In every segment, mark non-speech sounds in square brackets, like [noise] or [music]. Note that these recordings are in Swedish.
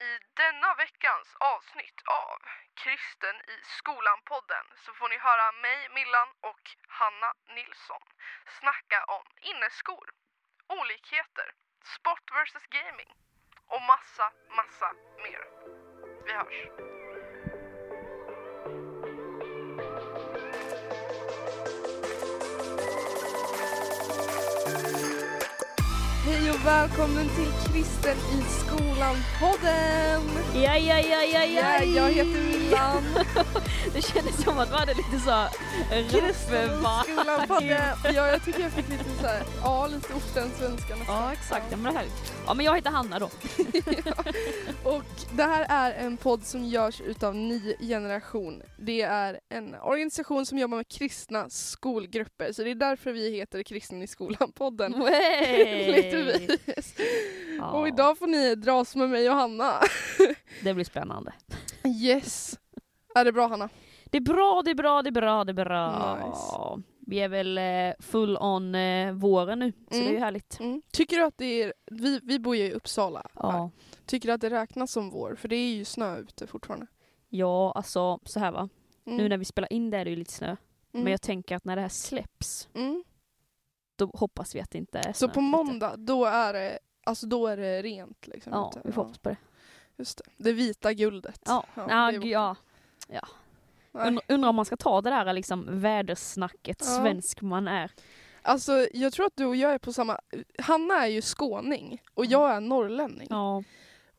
I denna veckans avsnitt av Kristen i skolan-podden så får ni höra mig, Millan och Hanna Nilsson snacka om inneskor, olikheter, sport versus gaming och massa, massa mer. Vi hörs! Välkommen till Kristen i skolan-podden! Ja, ja, ja, ja, Ja, ja. jag heter Millan. [laughs] Det kändes som att vi hade lite så Kristen skolan-podden. Ja, jag tycker jag fick lite så här, ja lite ortens-svenska nästan. Ja, exakt. Ja, men det här. Ja, men jag heter Hanna då. [laughs] Och det här är en podd som görs utav Ny Generation. Det är en organisation som jobbar med kristna skolgrupper, så det är därför vi heter Kristen i skolan-podden. [laughs] Lite vis. Ja, Och idag får ni dras med mig och Hanna. [laughs] Det blir spännande. Yes. Är det bra Hanna? Det är bra, det är bra, det är bra, det är bra. Nice. Vi är väl eh, full on eh, våren nu, så Mm. det är ju härligt. Mm. Tycker du att det är, vi, vi bor ju i Uppsala. här. Ja. Tycker du att det räknas som vår? För det är ju snö ute fortfarande. ja, alltså så här va. Mm. Nu när vi spelar in det är det ju lite snö. Mm. Men jag tänker att när det här släpps, mm. då hoppas vi att det inte är Så snö på ute. måndag, då är det, alltså då är det rent liksom. Ja, ute. vi får hoppas på det. Just det. Det vita guldet. Ja, ja, borta. ja. Nej. Undrar, om man ska ta det där liksom vädersnacket, Ja. svensk man är. Alltså jag tror att du och jag är på samma... Hanna är ju skåning och jag är norrlänning. Ja.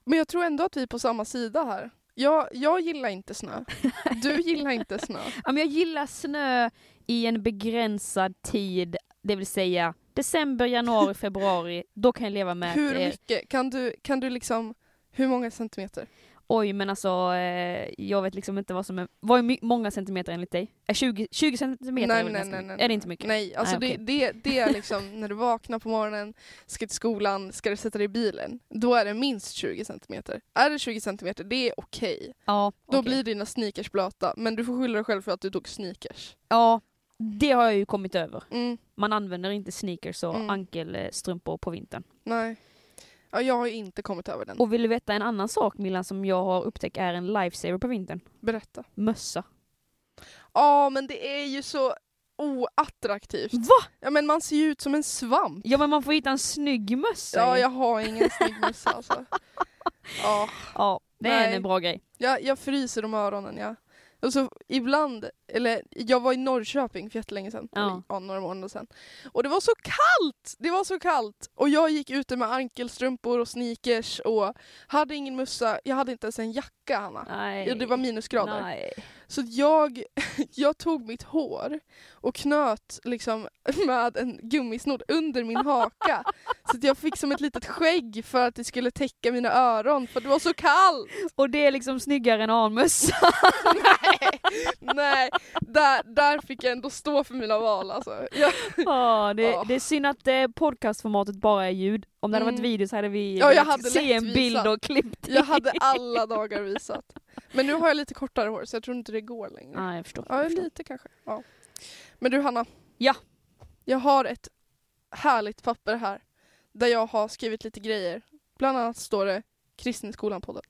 Men jag tror ändå att vi är på samma sida här. Jag, jag gillar inte snö. [laughs] Du gillar inte snö. ja men jag gillar snö i en begränsad tid, det vill säga december, januari, [laughs] februari. Då kan jag leva med Hur mycket? Kan du, kan du liksom... Hur många centimeter? Oj men alltså eh, jag vet liksom inte vad som är, vad är my- många centimeter enligt dig? Är 20, 20 centimeter är, väl ganska mycket? är det inte mycket? Nej, alltså Nej, det, det, det är [laughs] liksom när du vaknar på morgonen, ska till skolan, ska du sätta dig i bilen. Då är det minst 20 centimeter. Är det 20 centimeter, det är okej. Ja, Då okej. blir dina sneakers blöta, men du får skylla dig själv för att du tog sneakers. ja, det har jag ju kommit över. Mm, Man använder inte sneakers och Mm. ankelstrumpor på vintern. nej. Ja, jag har inte kommit över den. Och vill du veta en annan sak Milan som jag har upptäckt är en lifesaver på vintern? Berätta. Mössa. Ja, men det är ju så oattraktivt. Va? Ja, men man ser ju ut som en svamp. Ja men man får hitta en snygg mössa Ja, jag har ingen snygg mössa alltså. [laughs] Ja, Ja, det är Nej. en bra grej. jag, jag fryser om öronen, ja. Och så ibland, eller jag var i Norrköping för jättelänge sedan, Ja. eller, ja, några månader sedan. Och det var så kallt! Det var så kallt! Och jag gick ute med ankelstrumpor och sneakers och hade ingen mössa, jag hade inte ens en jacka Hanna. Nej. Det var minusgrader. Nej. Så jag, [laughs] jag tog mitt hår och knöt liksom [laughs] med en gummisnodd under min haka. så att jag fick som ett litet skägg för att det skulle täcka mina öron för det var så kallt. Och det är liksom snyggare än en mössa. [laughs] nej, nej. Där, där fick jag ändå stå för mina val alltså. Jag, Ja, det, Ja. det är synd att eh, podcastformatet bara är ljud. Om det hade varit Mm. video så hade vi Ja, jag hade se en bild visat. och klippt. jag hade alla dagar visat. Men nu har jag lite kortare hår så jag tror inte det går längre. Ja, jag förstår. Ja, jag förstår. lite kanske. Ja. Men du Hanna. Ja. Jag har ett härligt papper här där jag har skrivit lite grejer. Bland annat står det Kristen i skolan-podden.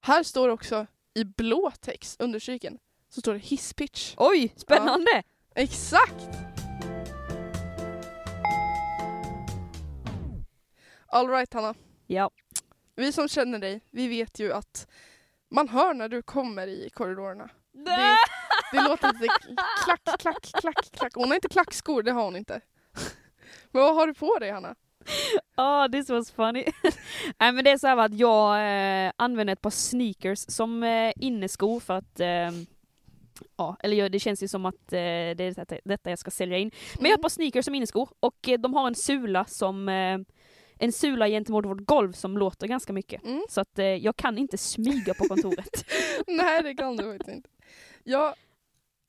Här står också i blå text understryken så står det hisspitch. Oj, spännande! Exakt! Alright Hanna. Ja. Vi som känner dig, vi vet ju att man hör när du kommer i korridorerna. Det, det låter lite klack, klack, klack, klack. Hon har inte klackskor, det har hon inte. [laughs] Men vad har du på dig Hanna? Ja, this was funny. [laughs] Nej men det är så här att jag eh, använder ett par sneakers som eh, inneskor för att eh, Ja, eller det känns ju som att eh, det är detta, jag ska sälja in. Men jag har ett par sneakers som inneskor och de har en sula som eh, en sula gentemot vårt golv som låter ganska mycket. Mm. Så att eh, jag kan inte smyga på kontoret. [laughs] Nej det kan du faktiskt inte. Ja,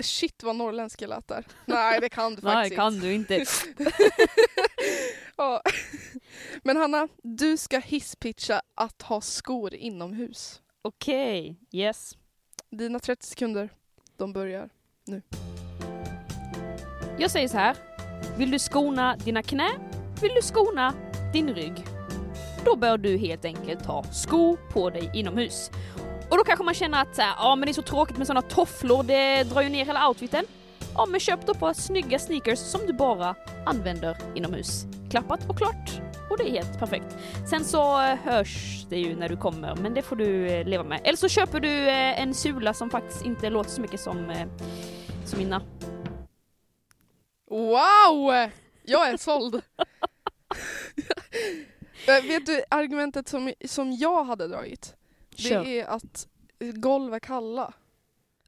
shit vad norrländska lät där. Nej det kan du [laughs] Nej, faktiskt kan du inte. [laughs] Ja. Men Hanna, du ska hisspitcha att ha skor inomhus. Okej, yes. Dina 30 sekunder, de börjar. nu. Jag säger så här. Vill du skona dina knä? Vill du skona din rygg? då bör du helt enkelt ha skor på dig inomhus. Och då kanske man känner att ja men det är så tråkigt med sådana tofflor, det drar ju ner hela outfiten. Ja men köp då på snygga sneakers som du bara använder inomhus. Klappat och klart. Och det är helt perfekt. Sen så eh, hörs det ju när du kommer, men det får du eh, leva med. Eller så köper du eh, en sula som faktiskt inte låter så mycket som, som mina. Wow! Jag är såld. [laughs] Vet du argumentet som, som jag hade dragit? Det Kör. är att golv är kalla.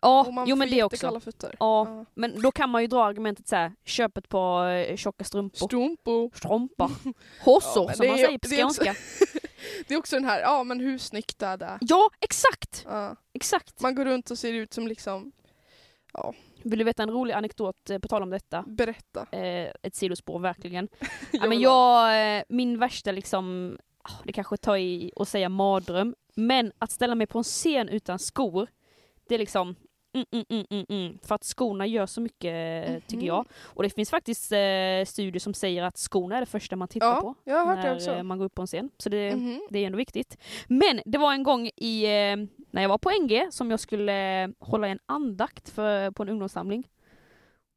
Och Ja, man jo men får det också. jättekalla fötter. Ja, men då kan man ju dra argumentet så här, köp ett par eh, tjocka strumpor. Strumpo. Strumpor. [laughs] Hossor men som man är- säger på det är också- skånska. [laughs] Det är också den här, ja men hur snyggt är det? Ja, exakt! Ja. Exakt. Man går runt och ser ut som liksom, Vill du veta en rolig anekdot eh, på tal om detta? berätta. Eh, ett sidospår verkligen. [laughs] ja, Jag men vill ha jag, eh, min värsta liksom, ah, det kanske tar i att säga mardröm, men att ställa mig på en scen utan skor, det är liksom Mm, mm, mm, mm, mm. För att skorna gör så mycket, eh, tycker Mhm. jag. Och det finns faktiskt eh, studier som säger att skorna är det första man tittar Ja, på när eh, man går upp på en scen. Så det, Mhm. det är ändå viktigt. Men det var en gång i, eh, när jag var på NG som jag skulle eh, hålla en andakt för, på en ungdomssamling.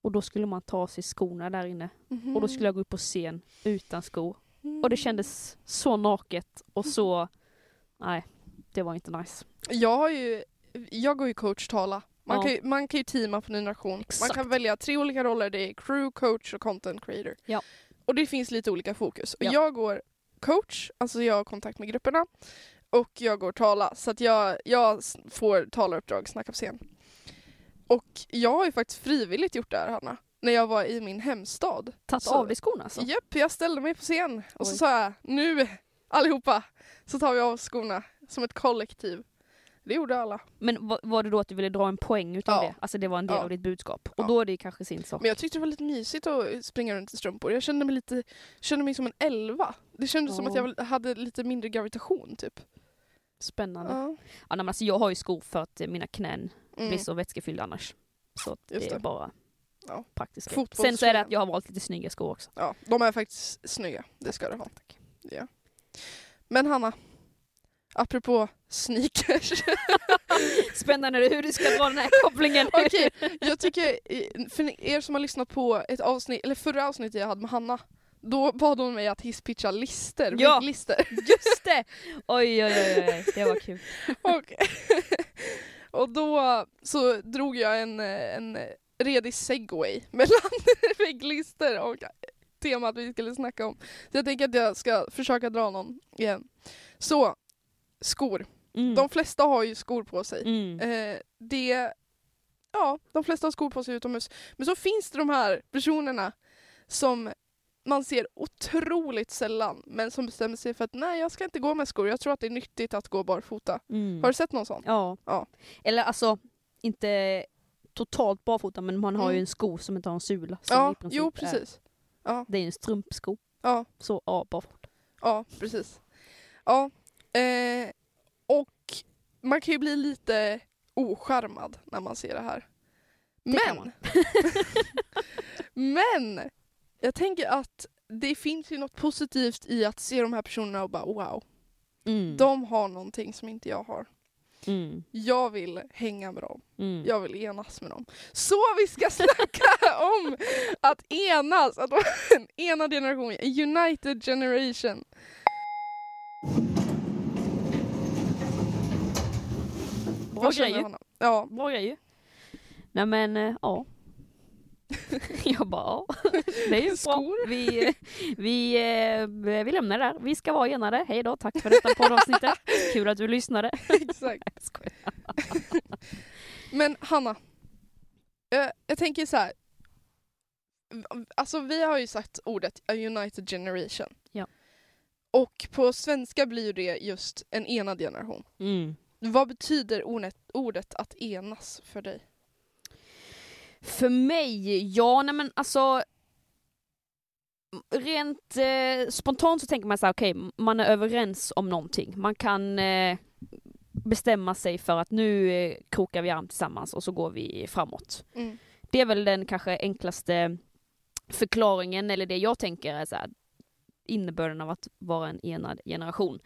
Och då skulle man ta sig skorna där inne. Mhm. Och då skulle jag gå upp på scen utan skor. Och det kändes så naket och så... [laughs] Nej, det var inte nice. Jag har ju, jag går ju coachtala. Man, Ja. kan ju, man kan ju teama på Ny Nation. Man Exakt. kan välja tre olika roller. Det är crew, coach och content creator. Ja. Och det finns lite olika fokus. Och Ja. Jag går coach, alltså jag har kontakt med grupperna. Och jag går tala, så att jag, jag får talaruppdrag, snacka på scen. Och jag har ju faktiskt frivilligt gjort det här Hanna. När jag var i min hemstad. Så- av dig skorna alltså? Japp, jag ställde mig på scen och så Oj. sa jag nu allihopa så tar vi av skorna som ett kollektiv. Det gjorde alla. Men var, var det då att du ville dra en poäng utav Ja. det? Alltså det var en del Ja. av ditt budskap? Och Ja. då är det kanske sin sak. Men jag tyckte det var lite mysigt att springa runt i strumpor. Jag kände mig lite, kände mig som en elva. Det kändes som att jag hade lite mindre gravitation typ. Spännande. Ja. Ja. nej, men alltså jag har ju skor för att eh, mina knän Mm. blir så vätskefyllda annars. Så det Just är det. bara Ja. praktiskt. Sen så är det att jag har valt lite snygga skor också. ja, de är faktiskt snygga. Det ska du ha. Tack. Ja. Men Hanna, apropå sneakers. [laughs] Spännande hur du ska dra den här kopplingen. [laughs] Okej, jag tycker, för er som har lyssnat på ett avsnitt, eller förra avsnittet jag hade med Hanna, då bad hon mig att hisspitcha lister, Ja. lister. Just det! [laughs] Oj, oj, oj, oj, det var kul. och, och då så drog jag en, en redig segway mellan vägglister och temat vi skulle snacka om. Så jag tänker att jag ska försöka dra någon igen. Så, skor. Mm. De flesta har ju skor på sig. Mm. Eh, det, ja, de flesta har skor på sig utomhus. Men så finns det de här personerna som man ser otroligt sällan men som bestämmer sig för att nej jag ska inte gå med skor, jag tror att det är nyttigt att gå barfota. Mm. Har du sett någon sån? Ja. Ja. Eller alltså, inte totalt barfota men man har ju Mm. en sko som inte har en sula. Ja, jo Är, precis. Ja, det är en strumpsko. ja, Så ja, barfota. ja precis. Ja, eh, och man kan ju bli lite ocharmad när man ser det här. Det Men, [laughs] men jag tänker att det finns ju något positivt i att se de här personerna och bara wow, Mm. de har någonting som inte jag har. Mm. Jag vill hänga med dem. Mm. Jag vill enas med dem. Så vi ska [laughs] snacka om att enas, att vara en enad generation, united generation. Bra Vad känner du, grej Hanna? Ja, Bra grej ju. Nej men, eh, ja. [laughs] jag bara, ja. [laughs] Det är ju bra. Vi, vi, eh, vi lämnar det där. Vi ska vara enade. Hej då, tack för detta poddavsnittet. [laughs] Kul att du lyssnade. exakt. Jag. Men Hanna, eh, jag tänker så här. Alltså vi har ju sagt ordet a united generation. Ja. Och på svenska blir det just en enad generation. Mm. Vad betyder ordet, ordet att enas för dig? För mig, ja nej men alltså Rent eh, spontant så tänker man så här, okej, man är överens om någonting. Man kan eh, bestämma sig för att nu eh, krokar vi arm tillsammans och så går vi framåt. Mm. Det är väl den kanske enklaste förklaringen, eller det jag tänker är så här, innebörden av att vara en enad generation.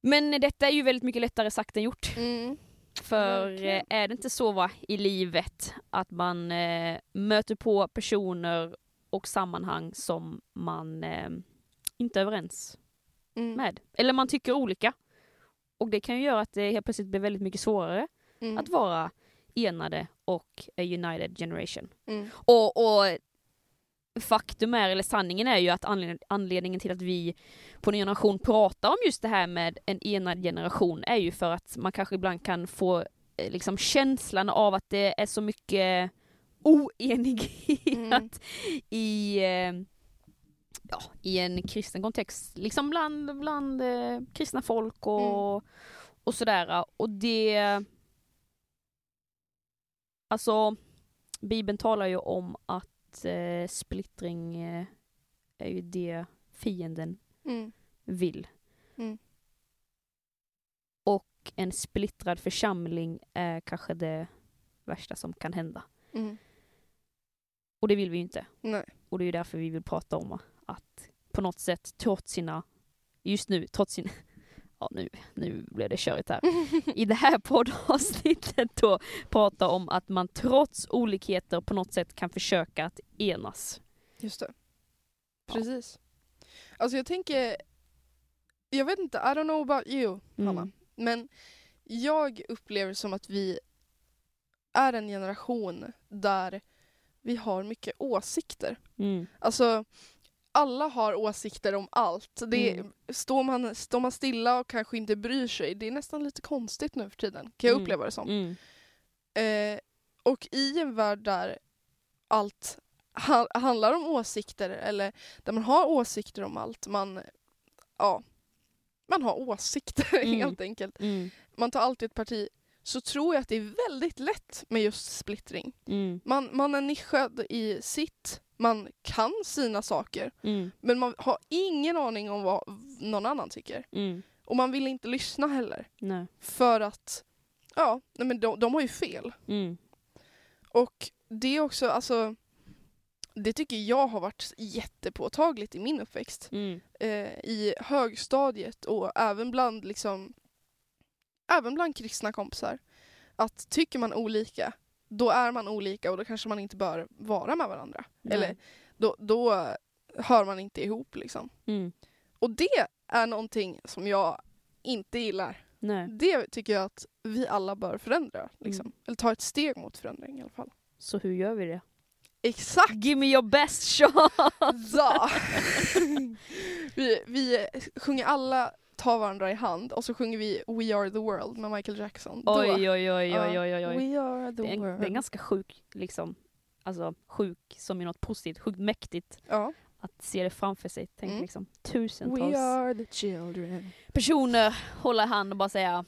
Men detta är ju väldigt mycket lättare sagt än gjort. Mm. För Verkligen. eh, är det inte så va, i livet att man eh, möter på personer och sammanhang som man eh, inte är överens Mm. med. Eller man tycker olika. Och det kan ju göra att det helt plötsligt blir väldigt mycket svårare Mm. att vara enade och a united generation. Mm. Och, och faktum är, eller sanningen är ju att anled- anledningen till att vi på Ny Generation pratar om just det här med en enad generation är ju för att man kanske ibland kan få eh, liksom känslan av att det är så mycket oenighet Mm. i, eh, ja, i en kristen kontext, liksom bland, bland eh, kristna folk och, och sådär. Och det... Alltså, Bibeln talar ju om att eh, splittring eh, är ju det fienden Mm. vill. Mm. Och en splittrad församling är kanske det värsta som kan hända. Mm. Och det vill vi ju inte. Nej. Och det är ju därför vi vill prata om att på något sätt, trots sina, just nu, trots sin, ja nu, nu blev det körigt här. [laughs] I det här poddavsnittet då prata om att man trots olikheter på något sätt kan försöka att enas. Just det. Ja. Precis. Alltså jag tänker, jag vet inte, I don't know about you Hanna, Mm. men jag upplever som att vi är en generation där vi har mycket åsikter. Mm. Alltså alla har åsikter om allt. Det, Mm. står, man, står man stilla och kanske inte bryr sig, det är nästan lite konstigt nu för tiden. Kan jag Mm. uppleva det som. Mm. Eh, och i en värld där allt ha, handlar om åsikter eller där man har åsikter om allt, man, ja, man har åsikter [laughs] Mm. helt enkelt. Mm. Man tar alltid ett parti. Så tror jag att det är väldigt lätt med just splittring. Man, man är nischad i sitt, man kan sina saker Mm. men man har ingen aning om vad någon annan tycker. Mm. Och man vill inte lyssna heller. Nej. För att, ja, nej men de, de har ju fel. Mm. Och det är också, alltså, det tycker jag har varit jättepåtagligt i min uppväxt. Mm. Eh, I högstadiet och även bland liksom, även bland kristna kompisar. Att tycker man olika, då är man olika och då kanske man inte bör vara med varandra. Nej. Eller då, då hör man inte ihop liksom. Mm. Och det är någonting som jag inte gillar. Nej. Det tycker jag att vi alla bör förändra. Liksom. Mm. Eller ta ett steg mot förändring i alla fall. Så hur gör vi det? Exakt! Give me your best shot! [laughs] Vi, vi sjunger alla Ta varandra i hand och så sjunger vi We are the world med Michael Jackson. Oj, oj, oj, oj, oj, oj, oj. We are the Det är, en, world. det är ganska sjuk, liksom, alltså sjuk som i något positivt, sjukt mäktigt ja. att se det framför sig. Tänk Mm. liksom tusentals We are the children. personer hålla i hand och bara säga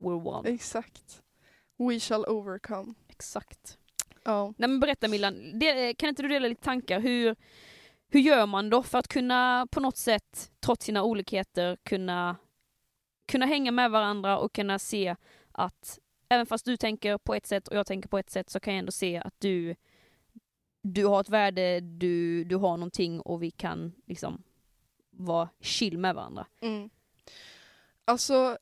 We're one. Exakt. We shall overcome. Exakt. Ja. Nej men berätta Millan, kan inte du dela lite tankar? Hur, hur gör man då för att kunna på något sätt, trots sina olikheter, kunna, kunna hänga med varandra och kunna se att även fast du tänker på ett sätt och jag tänker på ett sätt så kan jag ändå se att du, du har ett värde, du, du har någonting och vi kan liksom vara chill med varandra. Mm. Alltså,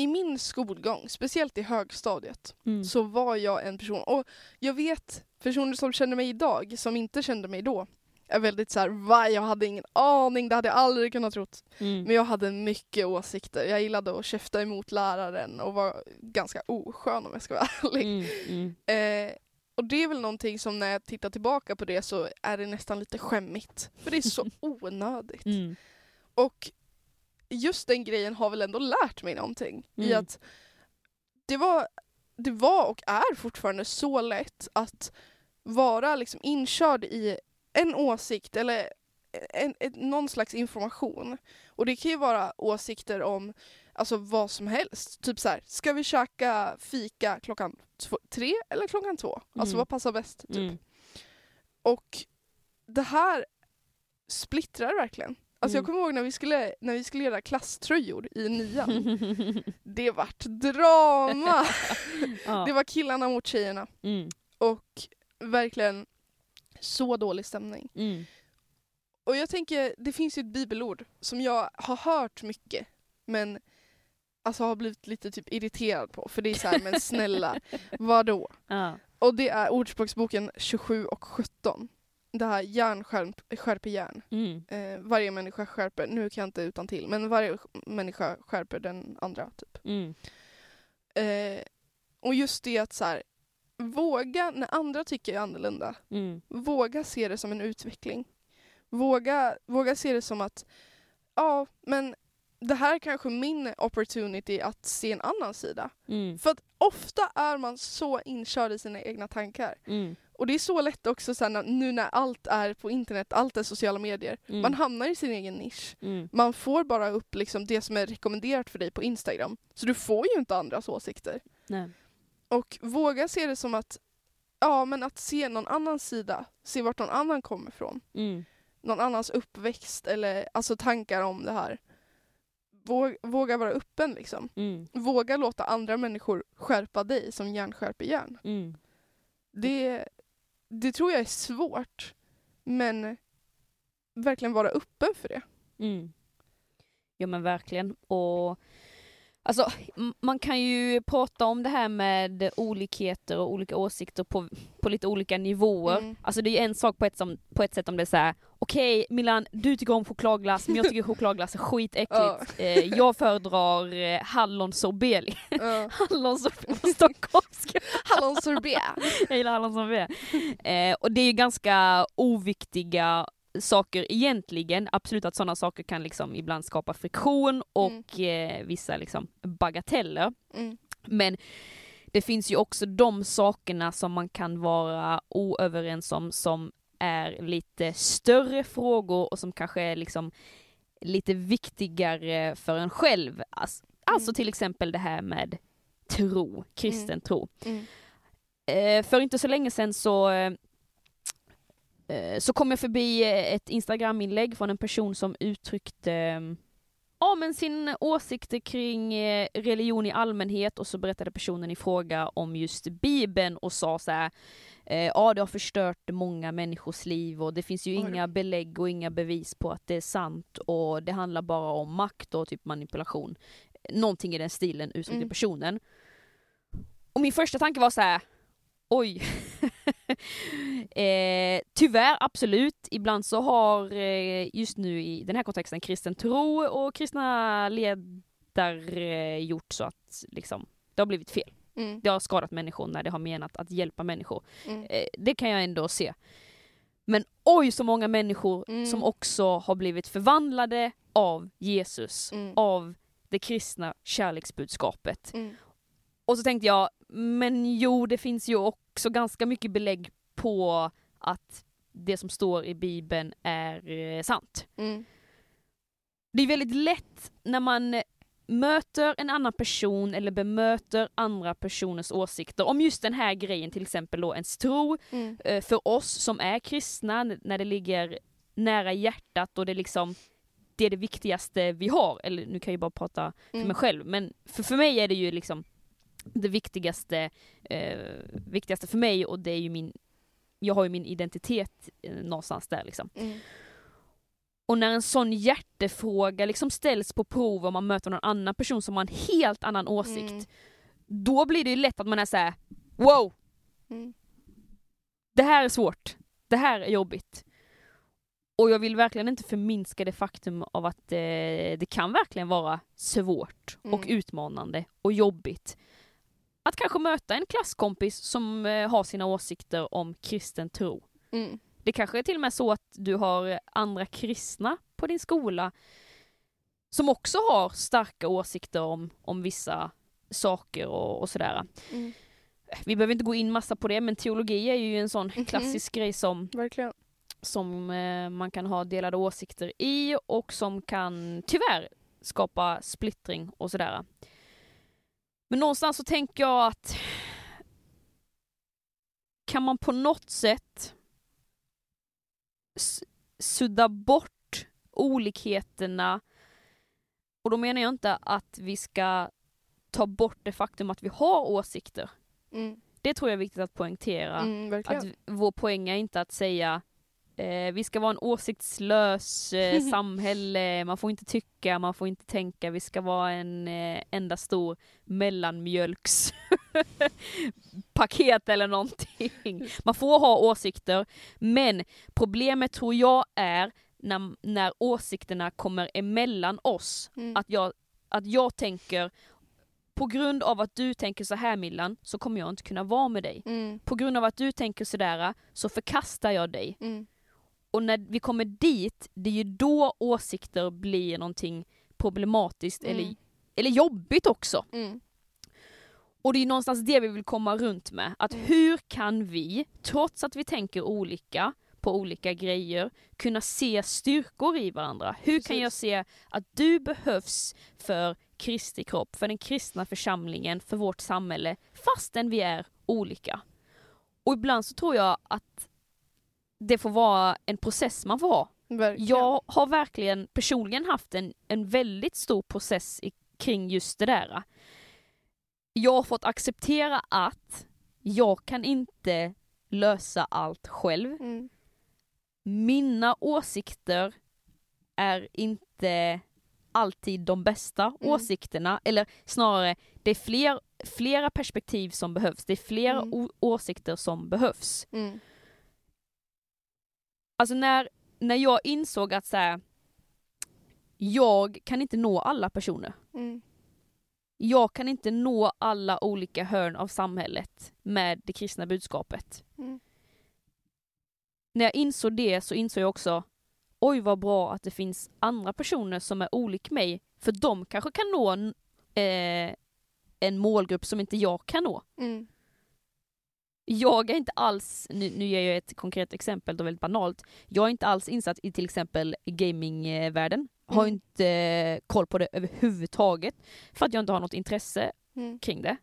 i min skolgång, speciellt i högstadiet, Mm. så var jag en person, och jag vet personer som känner mig idag, som inte kände mig då, är väldigt så här, va? Jag hade ingen aning, det hade jag aldrig kunnat trott. Mm. Men jag hade mycket åsikter. Jag gillade att käfta emot läraren och var ganska oskön om jag ska vara [laughs] ärlig. Mm. Mm. Eh, och det är väl någonting som när jag tittar tillbaka på det så är det nästan lite skämmigt. För det är så [laughs] onödigt. Mm. Och just den grejen har väl ändå lärt mig någonting. I Mm. att det var, det var och är fortfarande så lätt att vara liksom inkörd i en åsikt eller en, en, någon slags information. Och det kan ju vara åsikter om alltså vad som helst. Typ så här, ska vi käka fika klockan två, tre eller klockan två? Alltså Mm. vad passar bäst? Typ. Mm. Och det här splittrar verkligen. Alltså jag Mm. kommer ihåg när vi skulle, när vi skulle göra klasströjor i nian. [laughs] Det vart drama! [laughs] ja. Det var killarna mot tjejerna. mm. Och verkligen så dålig stämning. Mm. Och jag tänker, det finns ju ett bibelord som jag har hört mycket men alltså har blivit lite typ irriterad på för det är så här, men snälla, [laughs] vadå? Ja. Och det är Ordspråksboken 27 och 17. Det här järn skärp- skärper järn. Mm. Eh, varje människa skärper, nu kan jag inte utan till, men varje människa skärper den andra. typ. Mm. Eh, och just det att så här, våga, när andra tycker annorlunda, Mm. våga se det som en utveckling. Våga, våga se det som att, ja, men det här är kanske min opportunity att se en annan sida. Mm. För att ofta är man så inkörd i sina egna tankar. Mm. Och det är så lätt också sen nu när allt är på internet, allt är sociala medier. Mm. Man hamnar i sin egen nisch. Mm. Man får bara upp liksom det som är rekommenderat för dig på Instagram. Så du får ju inte andras åsikter. Nej. Och våga se det som att, ja men att se någon annan sida, se vart någon annan kommer ifrån. Mm. Någon annans uppväxt eller alltså tankar om det här. Våga, våga vara öppen liksom. Mm. Våga låta andra människor skärpa dig som järn skärper järn. Mm. Det, det tror jag är svårt. Men verkligen vara öppen för det. Mm. Ja men verkligen. Och Alltså, man kan ju prata om det här med olikheter och olika åsikter på, på lite olika nivåer. Mm. Alltså det är en sak på ett, som, på ett sätt om det är såhär, okej Milan, du tycker om chokladglass men jag tycker chokladglass är skitäckligt. Eh, jag föredrar eh, hallonsorbet. Ja. [laughs] hallonsorbet på stockholmska. Hallonsorbet. [laughs] Jag gillar hallonsorbet. Eh, och det är ju ganska oviktiga saker egentligen. Absolut att sådana saker kan liksom ibland skapa friktion och eh, vissa liksom bagateller. Mm. Men det finns ju också de sakerna som man kan vara oöverens om som är lite större frågor och som kanske är liksom lite viktigare för en själv. Alltså, alltså till exempel det här med tro, kristen Mm. tro. Mm. Eh, för inte så länge sedan så eh, så kom jag förbi eh, ett Instagram-inlägg från en person som uttryckte eh, ja, men sin åsikter kring eh, religion i allmänhet och så berättade personen i fråga om just Bibeln och sa så här, eh, ja det har förstört många människors liv och det finns ju Oj. inga belägg och inga bevis på att det är sant och det handlar bara om makt och typ manipulation. Någonting i den stilen uttryckte Mm. personen. Och min första tanke var så här, oj. [laughs] [laughs] eh, tyvärr, absolut. Ibland så har eh, just nu i den här kontexten kristen tro och kristna ledare gjort så att liksom, det har blivit fel. Mm. Det har skadat människor när det har menat att hjälpa människor. Mm. Eh, det kan jag ändå se. Men oj så många människor Mm. som också har blivit förvandlade av Jesus, Mm. av det kristna kärleksbudskapet. Mm. Och så tänkte jag, men jo det finns ju också ganska mycket belägg på att det som står i bibeln är eh, sant. Mm. Det är väldigt lätt när man möter en annan person eller bemöter andra personers åsikter om just den här grejen, till exempel då ens tro, Mm. eh, för oss som är kristna, när det ligger nära hjärtat och det liksom det är det viktigaste vi har, eller nu kan jag ju bara prata för Mm. mig själv, men för, för mig är det ju liksom det viktigaste, eh, viktigaste för mig och det är ju min, jag har ju min identitet eh, någonstans där liksom. Mm. Och när en sån hjärtefråga liksom ställs på prov och man möter någon annan person som har en helt annan åsikt, Mm. då blir det ju lätt att man är såhär, wow, Mm. det här är svårt, det här är jobbigt. Och jag vill verkligen inte förminska det faktum av att eh, det kan verkligen vara svårt och Mm. utmanande och jobbigt. Att kanske möta en klasskompis som eh, har sina åsikter om kristen tro. Mm. Det kanske är till och med så att du har andra kristna på din skola som också har starka åsikter om, om vissa saker och, och sådär. Mm. Vi behöver inte gå in massa på det men teologi är ju en sån Mhm. klassisk grej som, Verkligen. som eh, man kan ha delade åsikter i och som kan tyvärr skapa splittring och sådär. Men någonstans så tänker jag att kan man på något sätt sudda bort olikheterna och då menar jag inte att vi ska ta bort det faktum att vi har åsikter. Mm. Det tror jag är viktigt att poängtera. Mm, Att vår poäng är inte att säga eh, vi ska vara en åsiktslös eh, [laughs] samhälle, man får inte tycka, man får inte tänka, vi ska vara en eh, enda stor mellanmjölks [laughs] paket eller någonting. Man får ha åsikter, men problemet tror jag är när, när åsikterna kommer emellan oss. Mm. Att, jag, att jag tänker, på grund av att du tänker så här Millan, så kommer jag inte kunna vara med dig. Mm. På grund av att du tänker sådär, så förkastar jag dig. Mm. Och när vi kommer dit, det är ju då åsikter blir någonting problematiskt eller, Mm. eller jobbigt också. Mm. Och det är någonstans det vi vill komma runt med. Att Mm. hur kan vi, trots att vi tänker olika på olika grejer, kunna se styrkor i varandra? Hur kan Precis. jag se att du behövs för Kristi kropp, för den kristna församlingen, för vårt samhälle, fastän vi är olika? Och ibland så tror jag att det får vara en process man får ha. Verkligen. Jag har verkligen personligen haft en, en väldigt stor process i, kring just det där. Jag har fått acceptera att jag kan inte lösa allt själv. Mm. Mina åsikter är inte alltid de bästa Mm. åsikterna, eller snarare det är fler, flera perspektiv som behövs, det är flera Mm. åsikter som behövs. Mm. Alltså när, när jag insåg att så här, jag kan inte nå alla personer. Mm. Jag kan inte nå alla olika hörn av samhället med det kristna budskapet. Mm. När jag insåg det så insåg jag också, oj vad bra att det finns andra personer som är olik mig, för de kanske kan nå en, eh, en målgrupp som inte jag kan nå. Mm. Jag är inte alls, nu, nu ger jag ett konkret exempel, då väldigt banalt, jag är inte alls insatt i till exempel gamingvärlden, har Mm. inte eh, koll på det överhuvudtaget, för att jag inte har något intresse Mm. kring det.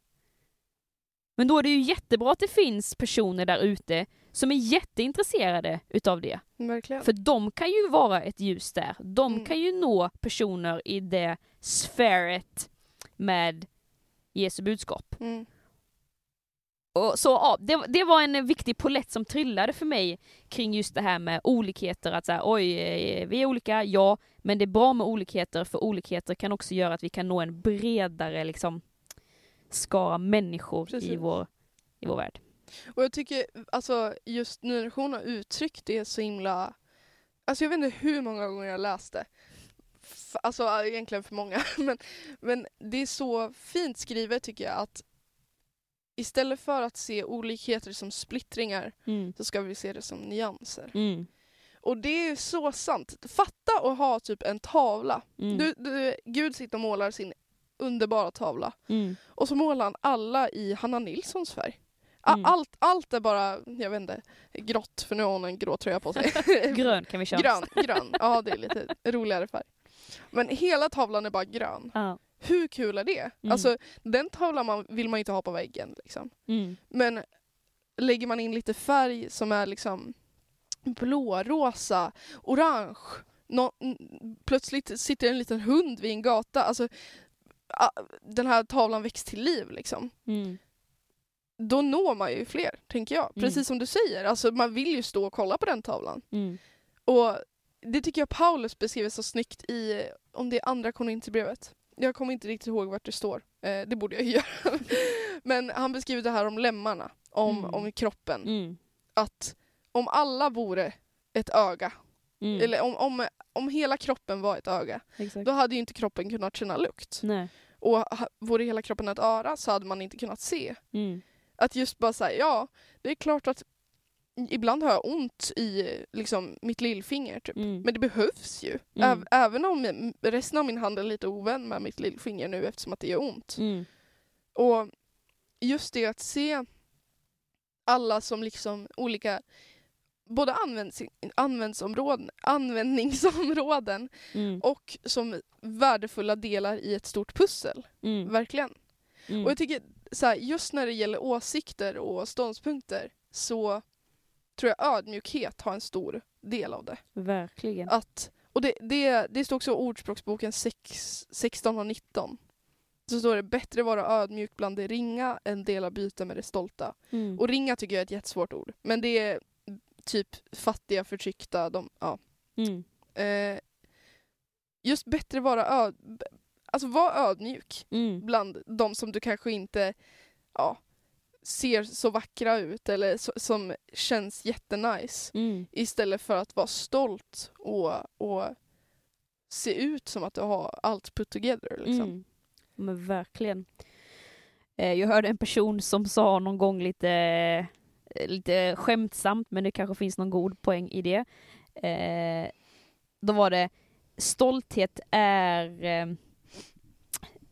Men då är det ju jättebra att det finns personer där ute som är jätteintresserade utav det. Verkligen. För de kan ju vara ett ljus där. De Mm. kan ju nå personer i det sfäret med Jesu budskap. Mm. Och så ja, det, det var en viktig polett som trillade för mig kring just det här med olikheter. Att säga, oj, eh, vi är olika, ja, men det är bra med olikheter för olikheter kan också göra att vi kan nå en bredare liksom, skara människor i vår, i vår värld. Och jag tycker alltså just Ny Nation har uttryckt det så himla... Alltså jag vet inte hur många gånger jag läste. Alltså egentligen för många. [laughs] Men, men det är så fint skrivet tycker jag att istället för att se olikheter som splittringar Mm. så ska vi se det som nyanser. Mm. Och det är så sant. Fatta att ha typ en tavla. Mm. Du, du, Gud sitter och målar sin underbara tavla. Mm. Och så målar han alla i Hanna Nilssons färg. Mm. Allt, allt är bara, jag vet inte, grått för nu har hon en grå tröja på sig. [laughs] Grön kan vi köra. grön, grön. Ja, det är lite roligare färg. Men hela tavlan är bara grön. Ja. Hur kul är det? Mm. Alltså, den tavlan man, vill man inte ha på väggen. Liksom. Mm. Men lägger man in lite färg som är liksom blå, rosa, orange. Nå- n- plötsligt sitter en liten hund vid en gata. Alltså, den här tavlan väcks till liv liksom. Mm. Då når man ju fler, tänker jag. Mm. Precis som du säger, alltså, man vill ju stå och kolla på den tavlan. Mm. Och det tycker jag Paulus beskriver så snyggt i, om det är andra Korinthierbrevet. Jag kommer inte riktigt ihåg vart det står. Eh, det borde jag ju [laughs] göra. Men han beskriver det här om lemmarna, om, Mm. om kroppen. Mm. Att om alla vore ett öga, Mm. eller om, om, om hela kroppen var ett öga, Exakt. då hade ju inte kroppen kunnat känna lukt. Nej. Och vore hela kroppen ett öra så hade man inte kunnat se. Mm. Att just bara säga, ja, det är klart att ibland har jag ont i liksom, mitt lillfinger typ. Mm. Men det behövs ju. Mm. Äv- även om resten av min hand är lite ovän med mitt lillfinger nu eftersom att det gör ont. Mm. Och just det att se alla som liksom olika både används, användsområden, användningsområden Mm. och som värdefulla delar i ett stort pussel. Mm. Verkligen. Mm. Och jag tycker så här, just när det gäller åsikter och ståndpunkter så tror jag ödmjukhet har en stor del av det. Verkligen. Att, och det, det, det står också i Ordspråksboken 6, 16 och 19. Så står det bättre vara ödmjuk bland det ringa än dela byte med det stolta. Mm. Och ringa tycker jag är ett jättesvårt ord. Men det är typ fattiga, förtryckta, de, ja. Mm. Eh, just bättre vara öd, alltså var ödmjuk Mm. bland de som du kanske inte ja, ser så vackra ut eller så, som känns jättenice. Mm. Istället för att vara stolt och, och se ut som att du har allt put together. Liksom. Mm. Men verkligen. Eh, Jag hörde en person som sa någon gång lite, eh, lite skämtsamt, men det kanske finns någon god poäng i det. Eh, Då var det stolthet är,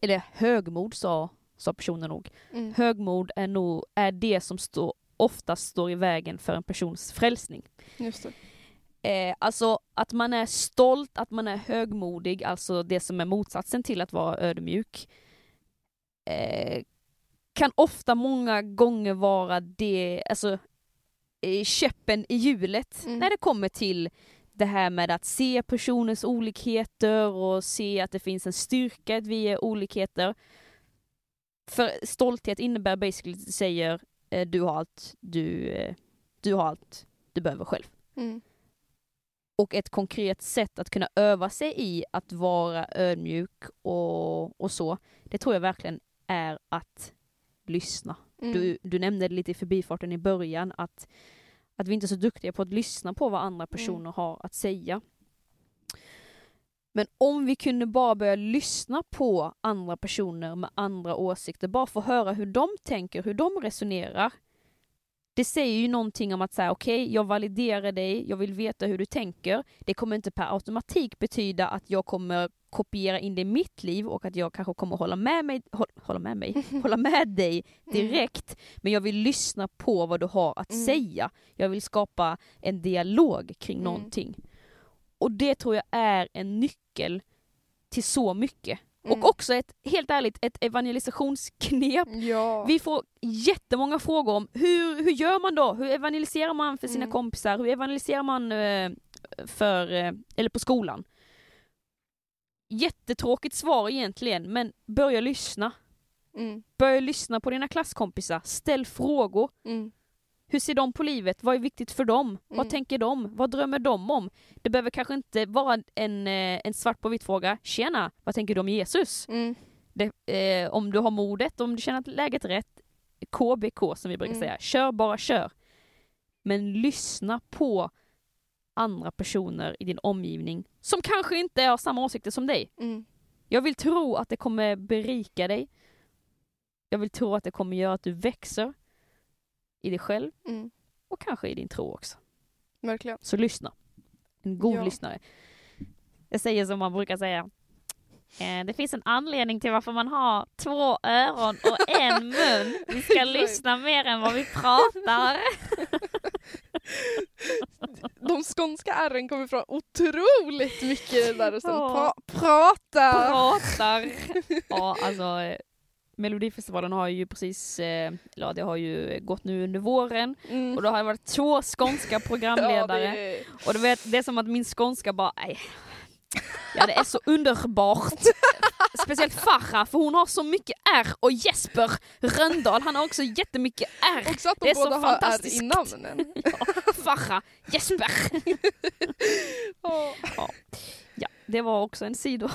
eller högmod sa, sa personen nog. Mm. Högmod är nog är det som står, oftast står i vägen för en persons frälsning. Just det. Eh, alltså att man är stolt, att man är högmodig, alltså det som är motsatsen till att vara ödmjuk. Eh, kan ofta många gånger vara det, alltså käppen i hjulet Mm. när det kommer till det här med att se personers olikheter och se att det finns en styrka att vi är olikheter. För stolthet innebär basically säger eh, du har allt du, eh, du har allt du behöver själv Mm. och ett konkret sätt att kunna öva sig i att vara ödmjuk och, och så, det tror jag verkligen är att lyssna. Mm. Du, du nämnde det lite i förbifarten i början, att, att vi inte är så duktiga på att lyssna på vad andra personer har att säga. Men om vi kunde bara börja lyssna på andra personer med andra åsikter, bara få höra hur de tänker, hur de resonerar. Det säger ju någonting om att säga okej, jag validerar dig, jag vill veta hur du tänker. Det kommer inte per automatik betyda att jag kommer kopiera in det i mitt liv och att jag kanske kommer hålla med mig, håll, hålla med mig, [laughs] hålla med dig direkt. Men jag vill lyssna på vad du har att Mm. säga. Jag vill skapa en dialog kring Mm. någonting. Och det tror jag är en nyckel till så mycket. Mm. Och också ett, helt ärligt, ett evangelisationsknep. Ja. Vi får jättemånga frågor om hur, hur gör man då? Hur evangeliserar man för sina Mm. kompisar? Hur evangeliserar man eh, för, eh, eller på skolan? Jättetråkigt svar egentligen, men börja lyssna. Mm. Börja lyssna på dina klasskompisar, ställ frågor. Hur ser de på livet? Vad är viktigt för dem? Vad Mm. tänker de? Vad drömmer de om? Det behöver kanske inte vara en, eh, en svart på vitt fråga. Tjena, vad tänker du om Jesus? Mm. Det, eh, om du har modet, om du känner att läget är rätt, KBK som vi brukar Mm. säga. Kör bara kör. Men lyssna på andra personer i din omgivning som kanske inte har samma åsikter som dig. Mm. Jag vill tro att det kommer berika dig. Jag vill tro att det kommer göra att du växer i dig själv Mm. och kanske i din tro också. Verkligen. Så lyssna. En god Ja. lyssnare. Jag säger som man brukar säga. Eh, Det finns en anledning till varför man har två öron och en [laughs] mun. Vi ska lyssna mer än vad vi pratar. [laughs] De skånska ärren kommer fram otroligt mycket där rösten. Ja. Pa- prata! Pratar. Ja, alltså eh, Melodifestivalen har ju precis, eh, ja det har ju gått nu under våren Mm. och då har det varit två skånska programledare. [laughs] Ja, det är- Och du vet, det är som att min skånska bara, nej. Ja det är så underbart. Speciellt Farah, för hon har så mycket R och Jesper Röndahl, han har också jättemycket R. Också att Det de är så båda har R i namnen. [laughs] Farah, Jesper. [laughs] Ja. Ja, det var också en sido.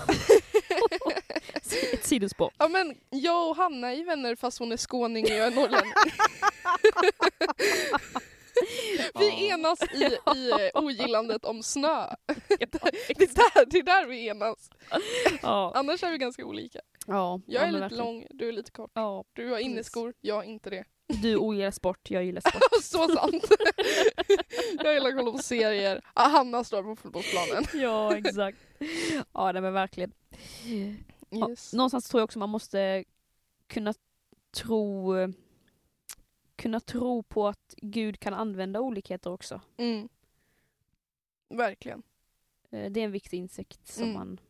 Ett [laughs] [laughs] sidospår. Ja men jag och Hanna är ju vänner fast hon är skåning och jag är norrlänning. [laughs] Vi enas i, i eh, ogillandet om snö. Det är, där, det är där vi enas. Ja, Annars är vi ganska olika. ja, Jag ja, är lite verkligen. lång, du är lite kort. Ja, Du har inneskor, jag har inte det. du ogillar sport, jag gillar sport. Så sant. jag gillar att kolla på serier. Ah, Hanna står på fotbollsplanen. Ja, exakt. [laughs] Ja, nej men verkligen. Yes. någonstans tror jag också man måste kunna tro kunna tro på att Gud kan använda olikheter också. Mm. Verkligen. Eh, Det är en viktig insikt som Mm. man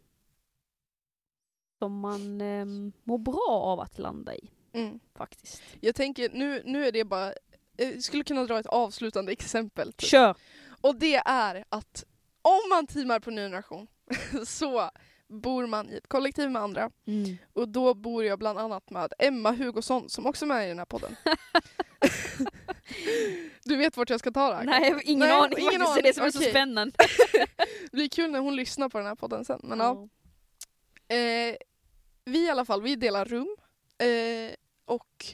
som man um, mår bra av att landa i, Mm. faktiskt. Jag tänker, nu, nu är det bara, jag skulle kunna dra ett avslutande exempel. Typ. Kör! Och det är att om man teamar på ny generation [laughs] så bor man i ett kollektiv med andra. Mm. Och då bor jag bland annat med Emma Hugosson som också är med i den här podden. [laughs] Du vet vart jag ska ta det här? Nej, jag har ingen Nej, aning ingen [laughs] faktiskt. Det är det som är aning. så spännande. Det blir kul när hon lyssnar på den här podden sen. Men ja. Eh, vi i alla fall, vi delar rum. Eh, och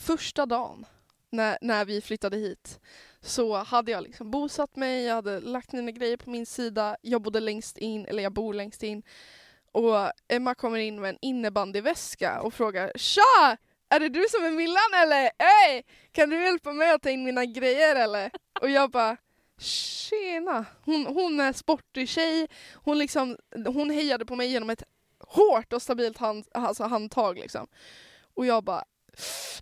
första dagen när, när vi flyttade hit så hade jag liksom bosatt mig, jag hade lagt mina grejer på min sida, jag bodde längst in, eller jag bor längst in. Och Emma kommer in med en innebandyväska och frågar Tja! Är det du som är Millan eller? Hej! Kan du hjälpa mig att ta in mina grejer eller? Och jag bara Tjena! Hon, hon är sportig tjej, hon, liksom, hon hejade på mig genom ett hårt och stabilt hand, alltså handtag liksom. Och jag bara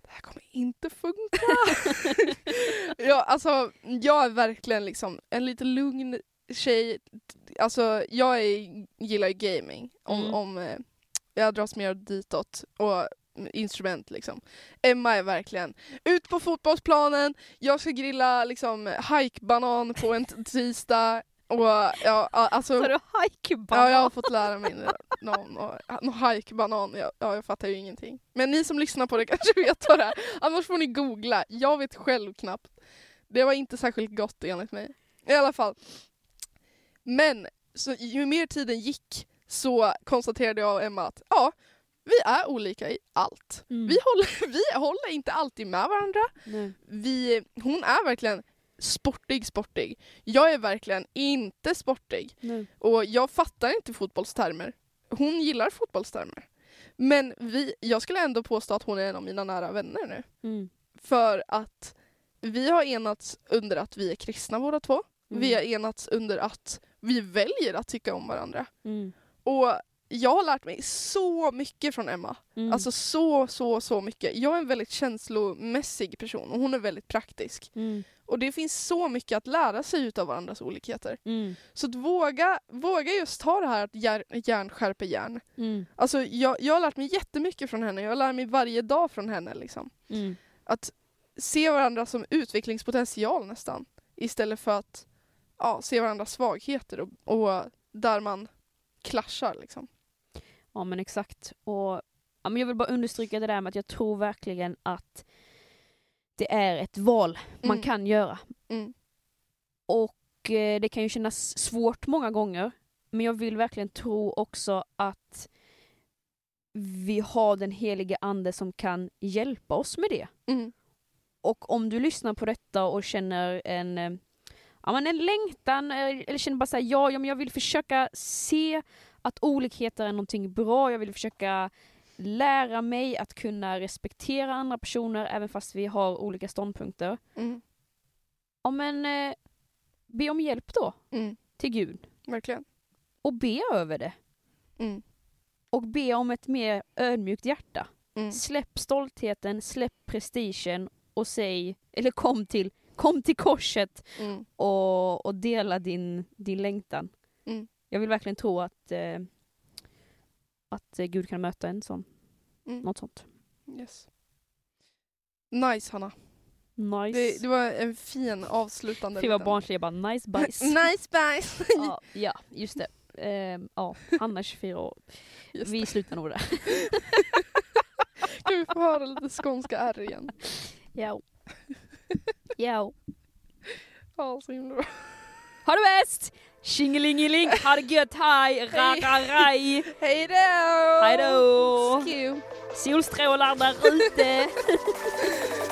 det här kommer inte funka. [laughs] ja, alltså, jag är verkligen liksom en lite lugn tjej. Alltså, jag är, gillar ju gaming. Om, Mm. om eh, jag dras mer ditåt. Och instrument liksom. Emma är verkligen ut på fotbollsplanen, jag ska grilla liksom hajkbanan på en tisdag. Och ja, alltså, Sa du hajkbanan? Ja, jag har fått lära mig någon, någon hajkbanan. Ja, ja, jag fattar ju ingenting. Men ni som lyssnar på det [laughs] kanske vet vad det är. Annars får ni googla. Jag vet själv knappt. Det var inte särskilt gott enligt mig. I alla fall. Men så, ju mer tiden gick så konstaterade jag och Emma att ja, vi är olika i allt. Mm. Vi, håller, [laughs] vi håller inte alltid med varandra Nej. vi, hon är verkligen sportig sportig. Jag är verkligen inte sportig. Nej. Och jag fattar inte fotbollstermer. Hon gillar fotbollstermer. Men vi, jag skulle ändå påstå att hon är en av mina nära vänner nu. Mm. För att vi har enats under att vi är kristna båda två. Mm. Vi har enats under att vi väljer att tycka om varandra. Mm. Och jag har lärt mig så mycket från Emma. Mm. Alltså så, så, så mycket. Jag är en väldigt känslomässig person och hon är väldigt praktisk. Mm. Och det finns så mycket att lära sig utav varandras olikheter. Mm. Så att våga, våga just ta det här att järn, järn skärper järn. Mm. Alltså jag, jag har lärt mig jättemycket från henne, jag lär mig varje dag från henne. Liksom. Mm. Att se varandra som utvecklingspotential nästan. Istället för att ja, se varandras svagheter och, och där man clashar. Liksom. Ja men exakt. Och ja, men jag vill bara understryka det där med att jag tror verkligen att det är ett val man Mm. kan göra. Mm. Och eh, det kan ju kännas svårt många gånger. Men jag vill verkligen tro också att vi har den heliga ande som kan hjälpa oss med det. Mm. Och om du lyssnar på detta och känner en, eh, ja, men en längtan, eh, eller känner bara såhär, ja, ja men jag vill försöka se att olikheter är någonting bra, jag vill försöka lära mig att kunna respektera andra personer även fast vi har olika ståndpunkter. Mm. Ja men, eh, be om hjälp då Mm. till Gud. Verkligen. Och be över det. Mm. Och be om ett mer ödmjukt hjärta. Mm. Släpp stoltheten, släpp prestigen och säg, eller kom till, kom till korset Mm. och, och dela din, din längtan. Mm. Jag vill verkligen tro att, eh, att eh, Gud kan möta en sån, Mm. något sånt. Yes. Nice Hanna. Nice. Det, det var en fin avslutande vad liten- barnslig, jag bara nice bajs. [laughs] nice bajs! [laughs] ja, ja, just det. Ehm, ja, Hanna är 24 år. Just Vi slutar nog där. [laughs] Kan vi få höra lite skånska R igen? Ja. Ja. Ja, så himla bra. Ha det bäst! Tjingelingeling, ha det gött, hej, rararaj! [laughs] Hej då! Hej då! Solstrålar där ute! [laughs]